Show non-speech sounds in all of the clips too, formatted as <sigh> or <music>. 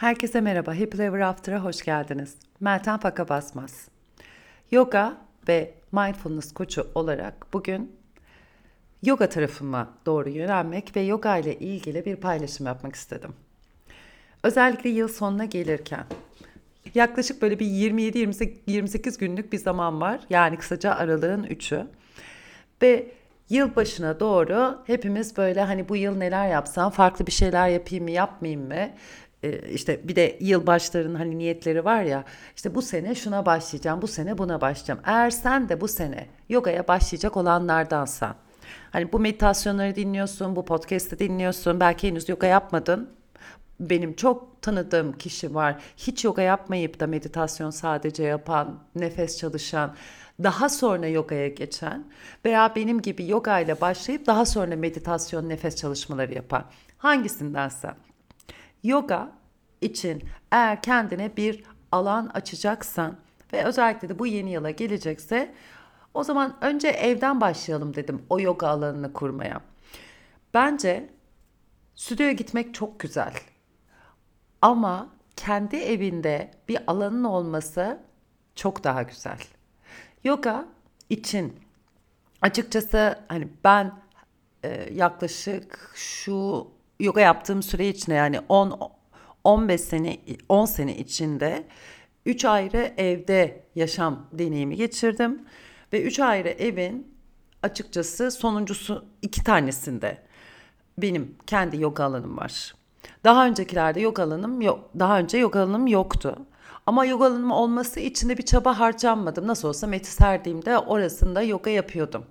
Herkese merhaba, Happy Ever After'a hoş geldiniz. Meltem Faka Basmaz. Yoga ve Mindfulness koçu olarak bugün yoga tarafıma doğru yönelmek ve yoga ile ilgili bir paylaşım yapmak istedim. Özellikle yıl sonuna gelirken yaklaşık böyle bir 27-28 günlük bir zaman var. Yani kısaca aralığın 3'ü. Ve yıl başına doğru hepimiz böyle hani bu yıl neler yapsam, farklı bir şeyler yapayım mı, yapmayayım mı? Ee, işte bir de yıl başlarının hani niyetleri var ya işte bu sene şuna başlayacağım bu sene buna başlayacağım. Eğer sen de bu sene yogaya başlayacak olanlardansan hani bu meditasyonları dinliyorsun bu podcast'ı dinliyorsun belki henüz yoga yapmadın benim çok tanıdığım kişi var. Hiç yoga yapmayıp da meditasyon sadece yapan, nefes çalışan, daha sonra yogaya geçen veya benim gibi yoga ile başlayıp daha sonra meditasyon, nefes çalışmaları yapan. Hangisindense. Yoga için eğer kendine bir alan açacaksan ve özellikle de bu yeni yıla gelecekse o zaman önce evden başlayalım dedim o yoga alanını kurmaya. Bence stüdyoya gitmek çok güzel. Ama kendi evinde bir alanın olması çok daha güzel. Yoga için açıkçası hani ben e, yaklaşık şu yoga yaptığım süre içinde yani 10 15 sene 10 sene içinde 3 ayrı evde yaşam deneyimi geçirdim ve 3 ayrı evin açıkçası sonuncusu iki tanesinde benim kendi yoga alanım var. Daha öncekilerde yoga alanım yok. Daha önce yoga alanım yoktu. Ama yoga alanım olması için de bir çaba harcanmadım. Nasıl olsa Metis serdiğimde orasında yoga yapıyordum.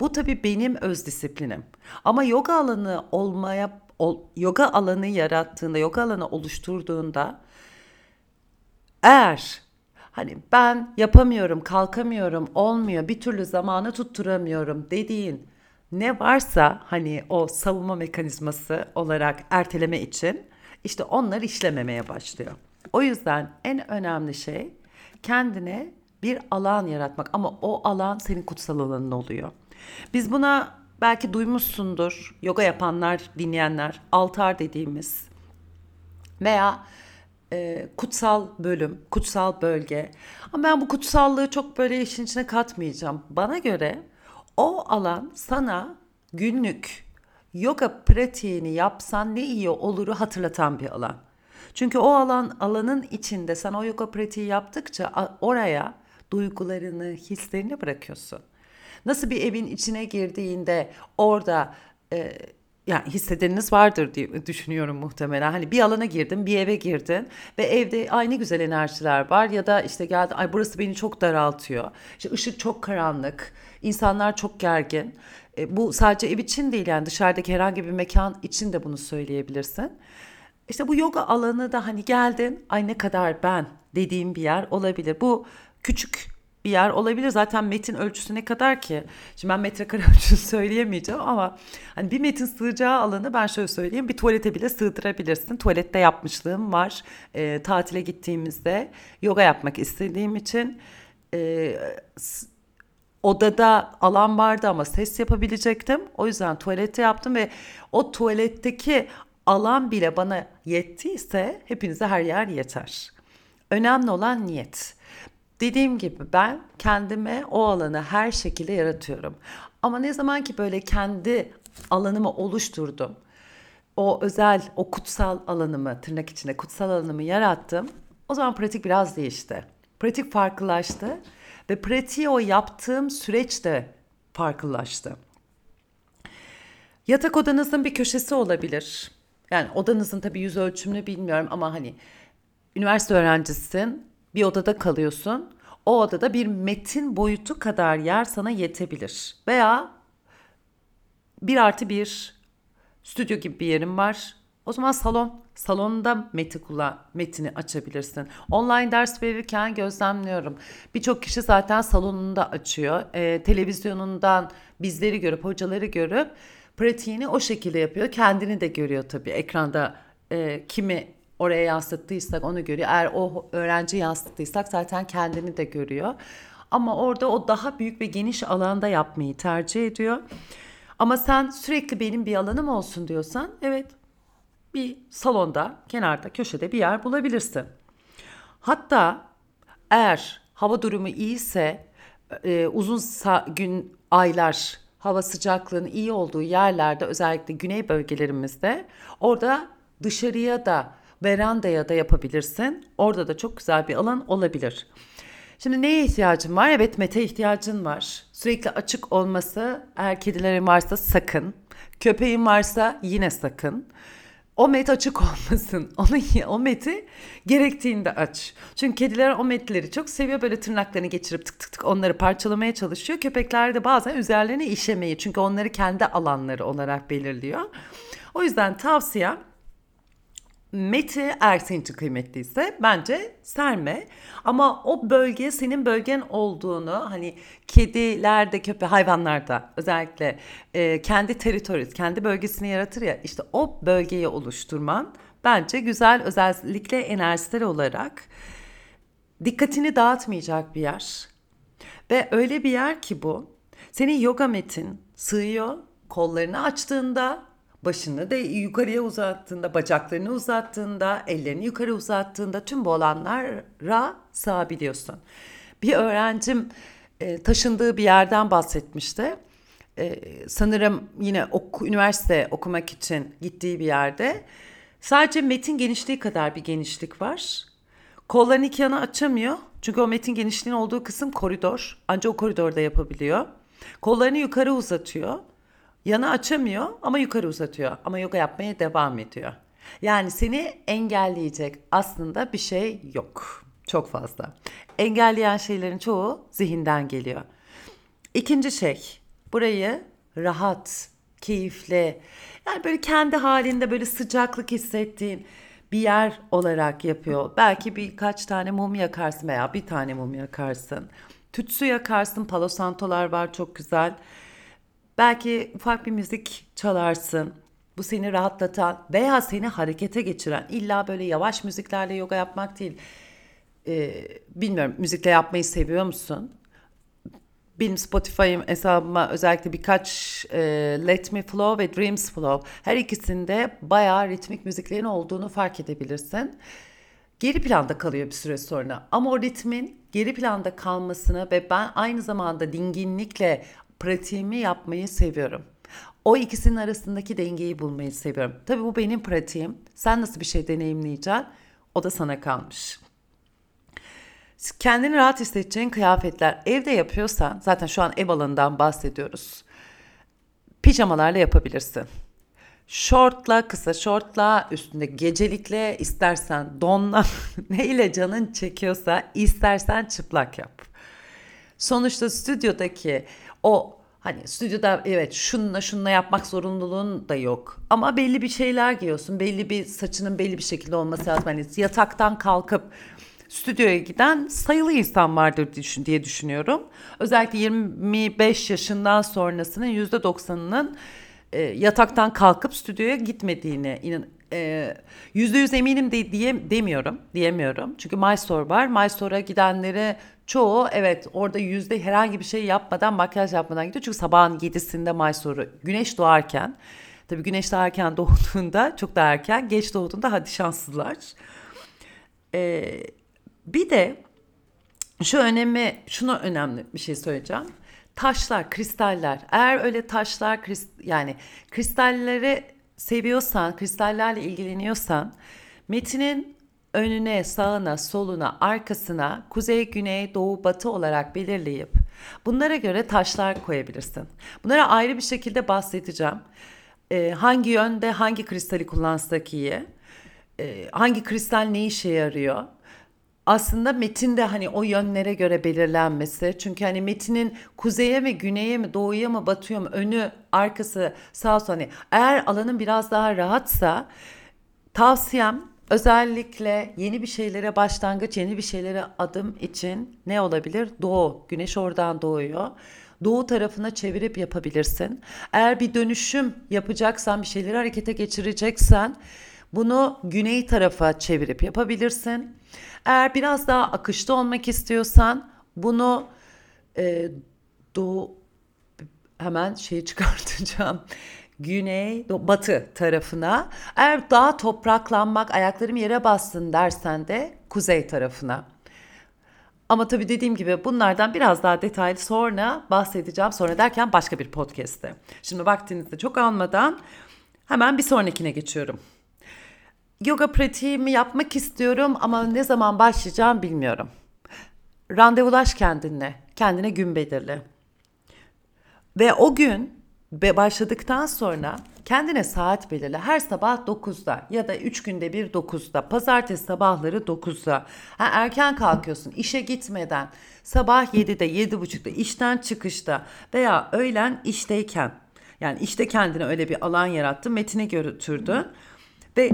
Bu tabii benim öz disiplinim. Ama yoga alanı olmaya yoga alanı yarattığında, yoga alanı oluşturduğunda eğer hani ben yapamıyorum, kalkamıyorum, olmuyor, bir türlü zamanı tutturamıyorum dediğin ne varsa hani o savunma mekanizması olarak erteleme için işte onlar işlememeye başlıyor. O yüzden en önemli şey kendine bir alan yaratmak ama o alan senin kutsal alanın oluyor. Biz buna belki duymuşsundur yoga yapanlar, dinleyenler altar dediğimiz veya e, kutsal bölüm, kutsal bölge. Ama ben bu kutsallığı çok böyle işin içine katmayacağım. Bana göre o alan sana günlük yoga pratiğini yapsan ne iyi oluru hatırlatan bir alan. Çünkü o alan alanın içinde sen o yoga pratiği yaptıkça oraya duygularını, hislerini bırakıyorsun. Nasıl bir evin içine girdiğinde orada e, yani hissedeniniz vardır diye düşünüyorum muhtemelen. Hani bir alana girdin, bir eve girdin ve evde aynı güzel enerjiler var ya da işte geldi ay burası beni çok daraltıyor. İşte ışık çok karanlık, insanlar çok gergin. E, bu sadece ev için değil yani dışarıdaki herhangi bir mekan için de bunu söyleyebilirsin. İşte bu yoga alanı da hani geldin ay ne kadar ben dediğim bir yer olabilir. Bu küçük bir yer olabilir. Zaten metin ölçüsü ne kadar ki? Şimdi ben metrekare <laughs> ölçüsü söyleyemeyeceğim ama hani bir metin sığacağı alanı ben şöyle söyleyeyim bir tuvalete bile sığdırabilirsin. Tuvalette yapmışlığım var. E, tatile gittiğimizde yoga yapmak istediğim için e, odada alan vardı ama ses yapabilecektim. O yüzden tuvalette yaptım ve o tuvaletteki alan bile bana yettiyse hepinize her yer yeter. Önemli olan niyet. Dediğim gibi ben kendime o alanı her şekilde yaratıyorum. Ama ne zaman ki böyle kendi alanımı oluşturdum. O özel, o kutsal alanımı, tırnak içinde kutsal alanımı yarattım. O zaman pratik biraz değişti. Pratik farklılaştı ve pratiği o yaptığım süreç de farklılaştı. Yatak odanızın bir köşesi olabilir. Yani odanızın tabii yüz ölçümünü bilmiyorum ama hani üniversite öğrencisin, bir odada kalıyorsun. O odada bir metin boyutu kadar yer sana yetebilir. Veya bir artı bir stüdyo gibi bir yerim var. O zaman salon. Salonda meti kullan, metini açabilirsin. Online ders verirken gözlemliyorum. Birçok kişi zaten salonunda açıyor. Ee, televizyonundan bizleri görüp, hocaları görüp pratiğini o şekilde yapıyor. Kendini de görüyor tabii. Ekranda e, kimi oraya yansıttıysak onu görüyor. Eğer o öğrenci yansıttıysak zaten kendini de görüyor. Ama orada o daha büyük ve geniş alanda yapmayı tercih ediyor. Ama sen sürekli benim bir alanım olsun diyorsan evet bir salonda, kenarda, köşede bir yer bulabilirsin. Hatta eğer hava durumu iyiyse e, uzun gün aylar hava sıcaklığının iyi olduğu yerlerde özellikle güney bölgelerimizde orada dışarıya da verandaya da yapabilirsin. Orada da çok güzel bir alan olabilir. Şimdi neye ihtiyacın var? Evet mete ihtiyacın var. Sürekli açık olması eğer kedilerin varsa sakın. Köpeğin varsa yine sakın. O met açık <laughs> olmasın. Onu, o meti gerektiğinde aç. Çünkü kediler o metleri çok seviyor. Böyle tırnaklarını geçirip tık tık tık onları parçalamaya çalışıyor. Köpekler de bazen üzerlerine işemeyi. Çünkü onları kendi alanları olarak belirliyor. O yüzden tavsiyem Meti için kıymetliyse bence serme. Ama o bölge senin bölgen olduğunu hani kedilerde, köpek, hayvanlarda özellikle e, kendi teritorisi, kendi bölgesini yaratır ya işte o bölgeyi oluşturman bence güzel özellikle enerjisel olarak dikkatini dağıtmayacak bir yer. Ve öyle bir yer ki bu senin yoga metin sığıyor kollarını açtığında başını da yukarıya uzattığında, bacaklarını uzattığında, ellerini yukarı uzattığında tüm bu olanlara sığabiliyorsun. Bir öğrencim e, taşındığı bir yerden bahsetmişti. E, sanırım yine oku, üniversite okumak için gittiği bir yerde. Sadece metin genişliği kadar bir genişlik var. Kollarını iki yana açamıyor. Çünkü o metin genişliğinin olduğu kısım koridor. Ancak o koridorda yapabiliyor. Kollarını yukarı uzatıyor. Yana açamıyor ama yukarı uzatıyor. Ama yoga yapmaya devam ediyor. Yani seni engelleyecek aslında bir şey yok. Çok fazla. Engelleyen şeylerin çoğu zihinden geliyor. İkinci şey, burayı rahat, keyifli, yani böyle kendi halinde böyle sıcaklık hissettiğin bir yer olarak yapıyor. Belki birkaç tane mum yakarsın veya bir tane mum yakarsın. Tütsü yakarsın, palo santolar var çok güzel. Belki ufak bir müzik çalarsın. Bu seni rahatlatan veya seni harekete geçiren illa böyle yavaş müziklerle yoga yapmak değil. Ee, bilmiyorum müzikle yapmayı seviyor musun? Benim Spotify hesabıma özellikle birkaç e, Let Me Flow ve Dreams Flow her ikisinde bayağı ritmik müziklerin olduğunu fark edebilirsin. Geri planda kalıyor bir süre sonra ama o ritmin geri planda kalmasını ve ben aynı zamanda dinginlikle pratiğimi yapmayı seviyorum. O ikisinin arasındaki dengeyi bulmayı seviyorum. Tabii bu benim pratiğim. Sen nasıl bir şey deneyimleyeceksin? O da sana kalmış. Kendini rahat hissedeceğin kıyafetler evde yapıyorsan zaten şu an ev alanından bahsediyoruz. Pijamalarla yapabilirsin. Şortla, kısa şortla, üstünde gecelikle, istersen donla, <laughs> neyle canın çekiyorsa istersen çıplak yap. Sonuçta stüdyodaki o hani stüdyoda evet şununla şununla yapmak zorunluluğun da yok. Ama belli bir şeyler giyiyorsun. Belli bir saçının belli bir şekilde olması lazım. Hani yataktan kalkıp stüdyoya giden sayılı insan vardır diye düşünüyorum. Özellikle 25 yaşından sonrasının %90'ının e, yataktan kalkıp stüdyoya gitmediğini inan e, yüzde yüz eminim de diye demiyorum, diyemiyorum. Çünkü MyStore var. MyStore'a gidenlere çoğu evet orada yüzde herhangi bir şey yapmadan makyaj yapmadan gidiyor. Çünkü sabahın yedisinde MyStore'u güneş doğarken tabii güneş daha erken <laughs> doğduğunda çok daha erken geç doğduğunda hadi şanssızlar. Ee, bir de şu önemi şunu önemli bir şey söyleyeceğim. Taşlar, kristaller. Eğer öyle taşlar, krist, yani kristalleri seviyorsan, kristallerle ilgileniyorsan metinin önüne, sağına, soluna, arkasına kuzey, güney, doğu, batı olarak belirleyip bunlara göre taşlar koyabilirsin. Bunlara ayrı bir şekilde bahsedeceğim. Ee, hangi yönde hangi kristali kullansak iyi, ee, hangi kristal ne işe yarıyor, aslında metinde hani o yönlere göre belirlenmesi. Çünkü hani metinin kuzeye mi, güneye mi, doğuya mı, batıya mı, önü, arkası, sağ sol hani eğer alanın biraz daha rahatsa tavsiyem özellikle yeni bir şeylere başlangıç, yeni bir şeylere adım için ne olabilir? Doğu. Güneş oradan doğuyor. Doğu tarafına çevirip yapabilirsin. Eğer bir dönüşüm yapacaksan, bir şeyleri harekete geçireceksen bunu güney tarafa çevirip yapabilirsin. Eğer biraz daha akışta olmak istiyorsan bunu e, doğu hemen şeyi <laughs> çıkartacağım. Güney, batı tarafına. Eğer daha topraklanmak, ayaklarım yere bassın dersen de kuzey tarafına. Ama tabii dediğim gibi bunlardan biraz daha detaylı sonra bahsedeceğim. Sonra derken başka bir podcast'te. Şimdi vaktinizi çok almadan hemen bir sonrakine geçiyorum. Yoga pratiğimi yapmak istiyorum ama ne zaman başlayacağım bilmiyorum. Randevulaş kendinle. Kendine gün belirle. Ve o gün başladıktan sonra kendine saat belirle. Her sabah 9'da ya da 3 günde bir 9'da. Pazartesi sabahları 9'da. Ha, erken kalkıyorsun işe gitmeden. Sabah 7'de 7.30'da işten çıkışta veya öğlen işteyken. Yani işte kendine öyle bir alan yarattı. Metine götürdü. Ve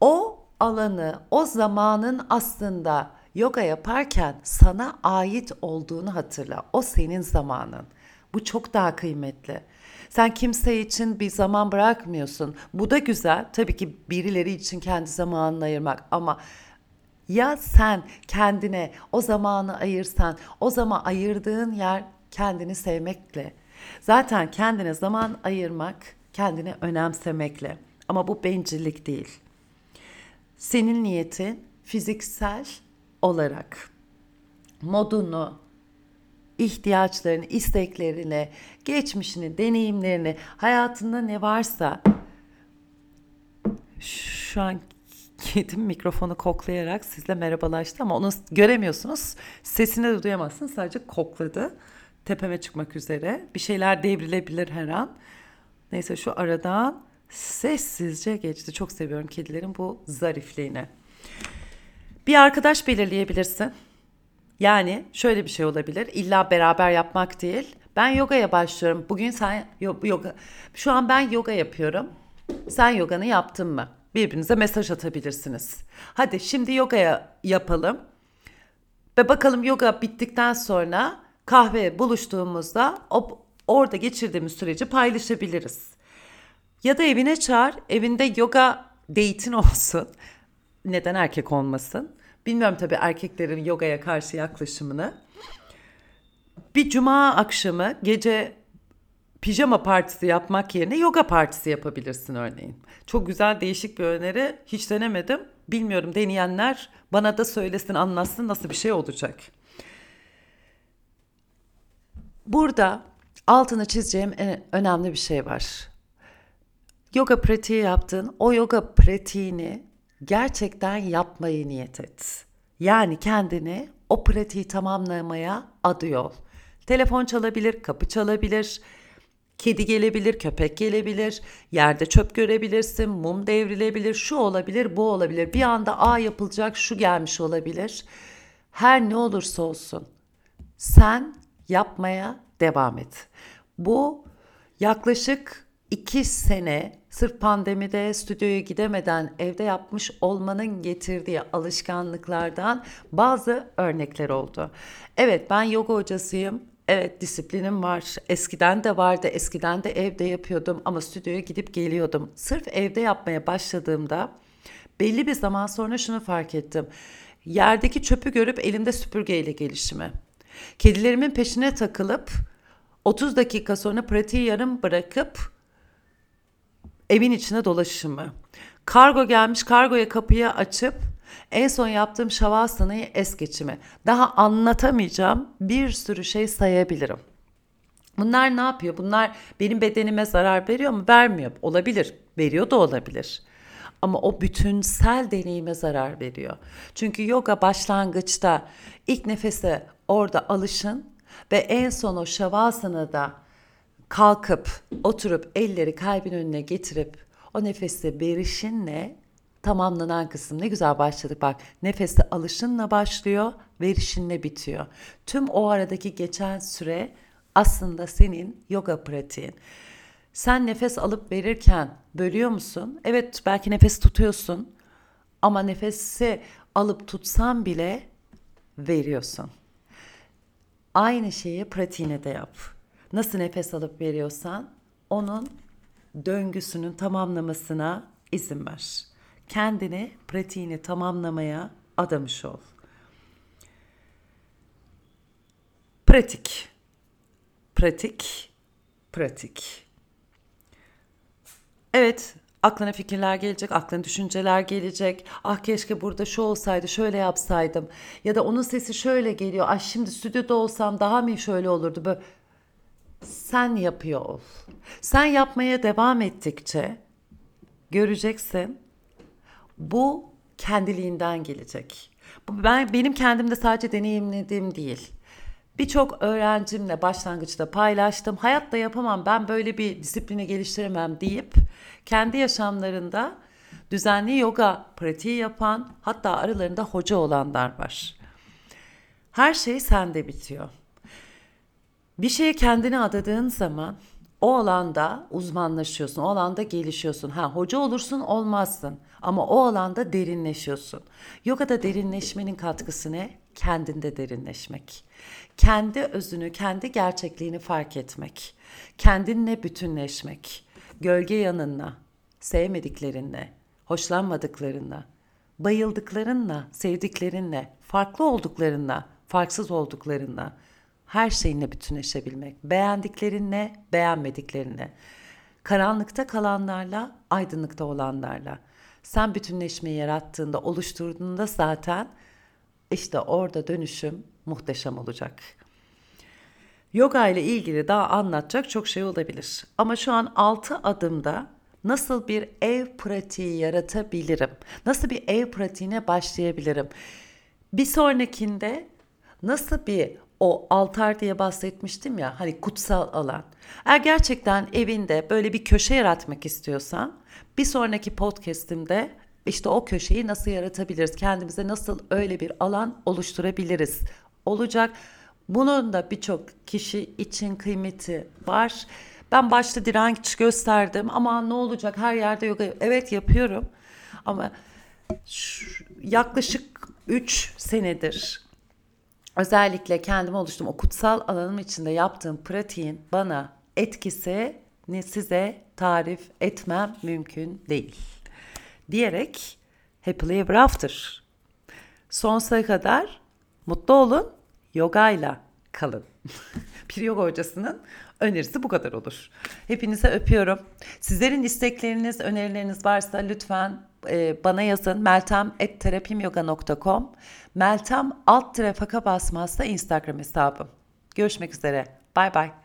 o alanı, o zamanın aslında yoga yaparken sana ait olduğunu hatırla. O senin zamanın. Bu çok daha kıymetli. Sen kimse için bir zaman bırakmıyorsun. Bu da güzel. Tabii ki birileri için kendi zamanını ayırmak ama ya sen kendine o zamanı ayırsan, o zaman ayırdığın yer kendini sevmekle. Zaten kendine zaman ayırmak, kendini önemsemekle. Ama bu bencillik değil. Senin niyetin fiziksel olarak modunu, ihtiyaçlarını, isteklerini, geçmişini, deneyimlerini, hayatında ne varsa şu an kedim mikrofonu koklayarak sizle merhabalaştı ama onu göremiyorsunuz. Sesini de duyamazsınız. Sadece kokladı. Tepeme çıkmak üzere. Bir şeyler devrilebilir her an. Neyse şu aradan sessizce geçti. Çok seviyorum kedilerin bu zarifliğini. Bir arkadaş belirleyebilirsin. Yani şöyle bir şey olabilir. İlla beraber yapmak değil. Ben yogaya başlıyorum. Bugün sen yoga şu an ben yoga yapıyorum. Sen yoganı yaptın mı? Birbirinize mesaj atabilirsiniz. Hadi şimdi yogaya yapalım. Ve bakalım yoga bittikten sonra kahve buluştuğumuzda o, orada geçirdiğimiz süreci paylaşabiliriz. Ya da evine çağır, evinde yoga date'in <laughs> olsun. Neden erkek olmasın? Bilmiyorum tabii erkeklerin yogaya karşı yaklaşımını. Bir cuma akşamı gece pijama partisi yapmak yerine yoga partisi yapabilirsin örneğin. Çok güzel değişik bir öneri. Hiç denemedim. Bilmiyorum deneyenler bana da söylesin anlatsın nasıl bir şey olacak. Burada altını çizeceğim en önemli bir şey var. Yoga pratiği yaptın. O yoga pratiğini gerçekten yapmayı niyet et. Yani kendini o pratiği tamamlamaya adı ol. Telefon çalabilir, kapı çalabilir, kedi gelebilir, köpek gelebilir, yerde çöp görebilirsin, mum devrilebilir, şu olabilir, bu olabilir. Bir anda a yapılacak, şu gelmiş olabilir. Her ne olursa olsun sen yapmaya devam et. Bu yaklaşık iki sene sırf pandemide stüdyoya gidemeden evde yapmış olmanın getirdiği alışkanlıklardan bazı örnekler oldu. Evet ben yoga hocasıyım. Evet disiplinim var. Eskiden de vardı. Eskiden de evde yapıyordum ama stüdyoya gidip geliyordum. Sırf evde yapmaya başladığımda belli bir zaman sonra şunu fark ettim. Yerdeki çöpü görüp elimde süpürgeyle gelişimi. Kedilerimin peşine takılıp 30 dakika sonra pratiği yarım bırakıp evin içine dolaşımı. Kargo gelmiş kargoya kapıyı açıp en son yaptığım şavasanayı es geçimi. Daha anlatamayacağım bir sürü şey sayabilirim. Bunlar ne yapıyor? Bunlar benim bedenime zarar veriyor mu? Vermiyor. Olabilir. Veriyor da olabilir. Ama o bütünsel deneyime zarar veriyor. Çünkü yoga başlangıçta ilk nefese orada alışın ve en son o şavasanada kalkıp oturup elleri kalbin önüne getirip o nefeste verişinle tamamlanan kısım ne güzel başladık bak nefeste alışınla başlıyor verişinle bitiyor. Tüm o aradaki geçen süre aslında senin yoga pratiğin. Sen nefes alıp verirken bölüyor musun? Evet belki nefes tutuyorsun ama nefesi alıp tutsan bile veriyorsun. Aynı şeyi pratiğine de yap nasıl nefes alıp veriyorsan onun döngüsünün tamamlamasına izin ver. Kendini, pratiğini tamamlamaya adamış ol. Pratik. Pratik. Pratik. Evet, aklına fikirler gelecek, aklına düşünceler gelecek. Ah keşke burada şu olsaydı, şöyle yapsaydım. Ya da onun sesi şöyle geliyor. Ay şimdi stüdyoda olsam daha mı şöyle olurdu? Böyle sen yapıyor ol. Sen yapmaya devam ettikçe göreceksin bu kendiliğinden gelecek. Bu ben benim kendimde sadece deneyimlediğim değil. Birçok öğrencimle başlangıçta paylaştım. Hayatta yapamam, ben böyle bir disiplini geliştiremem deyip kendi yaşamlarında düzenli yoga pratiği yapan, hatta aralarında hoca olanlar var. Her şey sende bitiyor. Bir şeye kendini adadığın zaman o alanda uzmanlaşıyorsun, o alanda gelişiyorsun. Ha hoca olursun olmazsın ama o alanda derinleşiyorsun. Yogada derinleşmenin katkısı ne? Kendinde derinleşmek. Kendi özünü, kendi gerçekliğini fark etmek. Kendinle bütünleşmek. Gölge yanınla, sevmediklerinle, hoşlanmadıklarınla, bayıldıklarınla, sevdiklerinle, farklı olduklarınla, farksız olduklarınla her şeyinle bütünleşebilmek. Beğendiklerinle, beğenmediklerinle. Karanlıkta kalanlarla, aydınlıkta olanlarla. Sen bütünleşmeyi yarattığında, oluşturduğunda zaten işte orada dönüşüm muhteşem olacak. Yoga ile ilgili daha anlatacak çok şey olabilir. Ama şu an 6 adımda nasıl bir ev pratiği yaratabilirim? Nasıl bir ev pratiğine başlayabilirim? Bir sonrakinde nasıl bir o altar diye bahsetmiştim ya hani kutsal alan. Eğer gerçekten evinde böyle bir köşe yaratmak istiyorsan bir sonraki podcast'imde işte o köşeyi nasıl yaratabiliriz? Kendimize nasıl öyle bir alan oluşturabiliriz? Olacak. Bunun da birçok kişi için kıymeti var. Ben başta direnç gösterdim ama ne olacak her yerde yoga evet yapıyorum ama yaklaşık 3 senedir özellikle kendime oluştum o kutsal alanım içinde yaptığım pratiğin bana etkisini size tarif etmem mümkün değil. Diyerek happily ever after. Sonsuza kadar mutlu olun, yogayla kalın. <laughs> bir yoga hocasının önerisi bu kadar olur. Hepinize öpüyorum. Sizlerin istekleriniz, önerileriniz varsa lütfen e, bana yazın. meltem.terapimyoga.com Meltem alt tere faka basmazsa Instagram hesabım. Görüşmek üzere. Bay bay.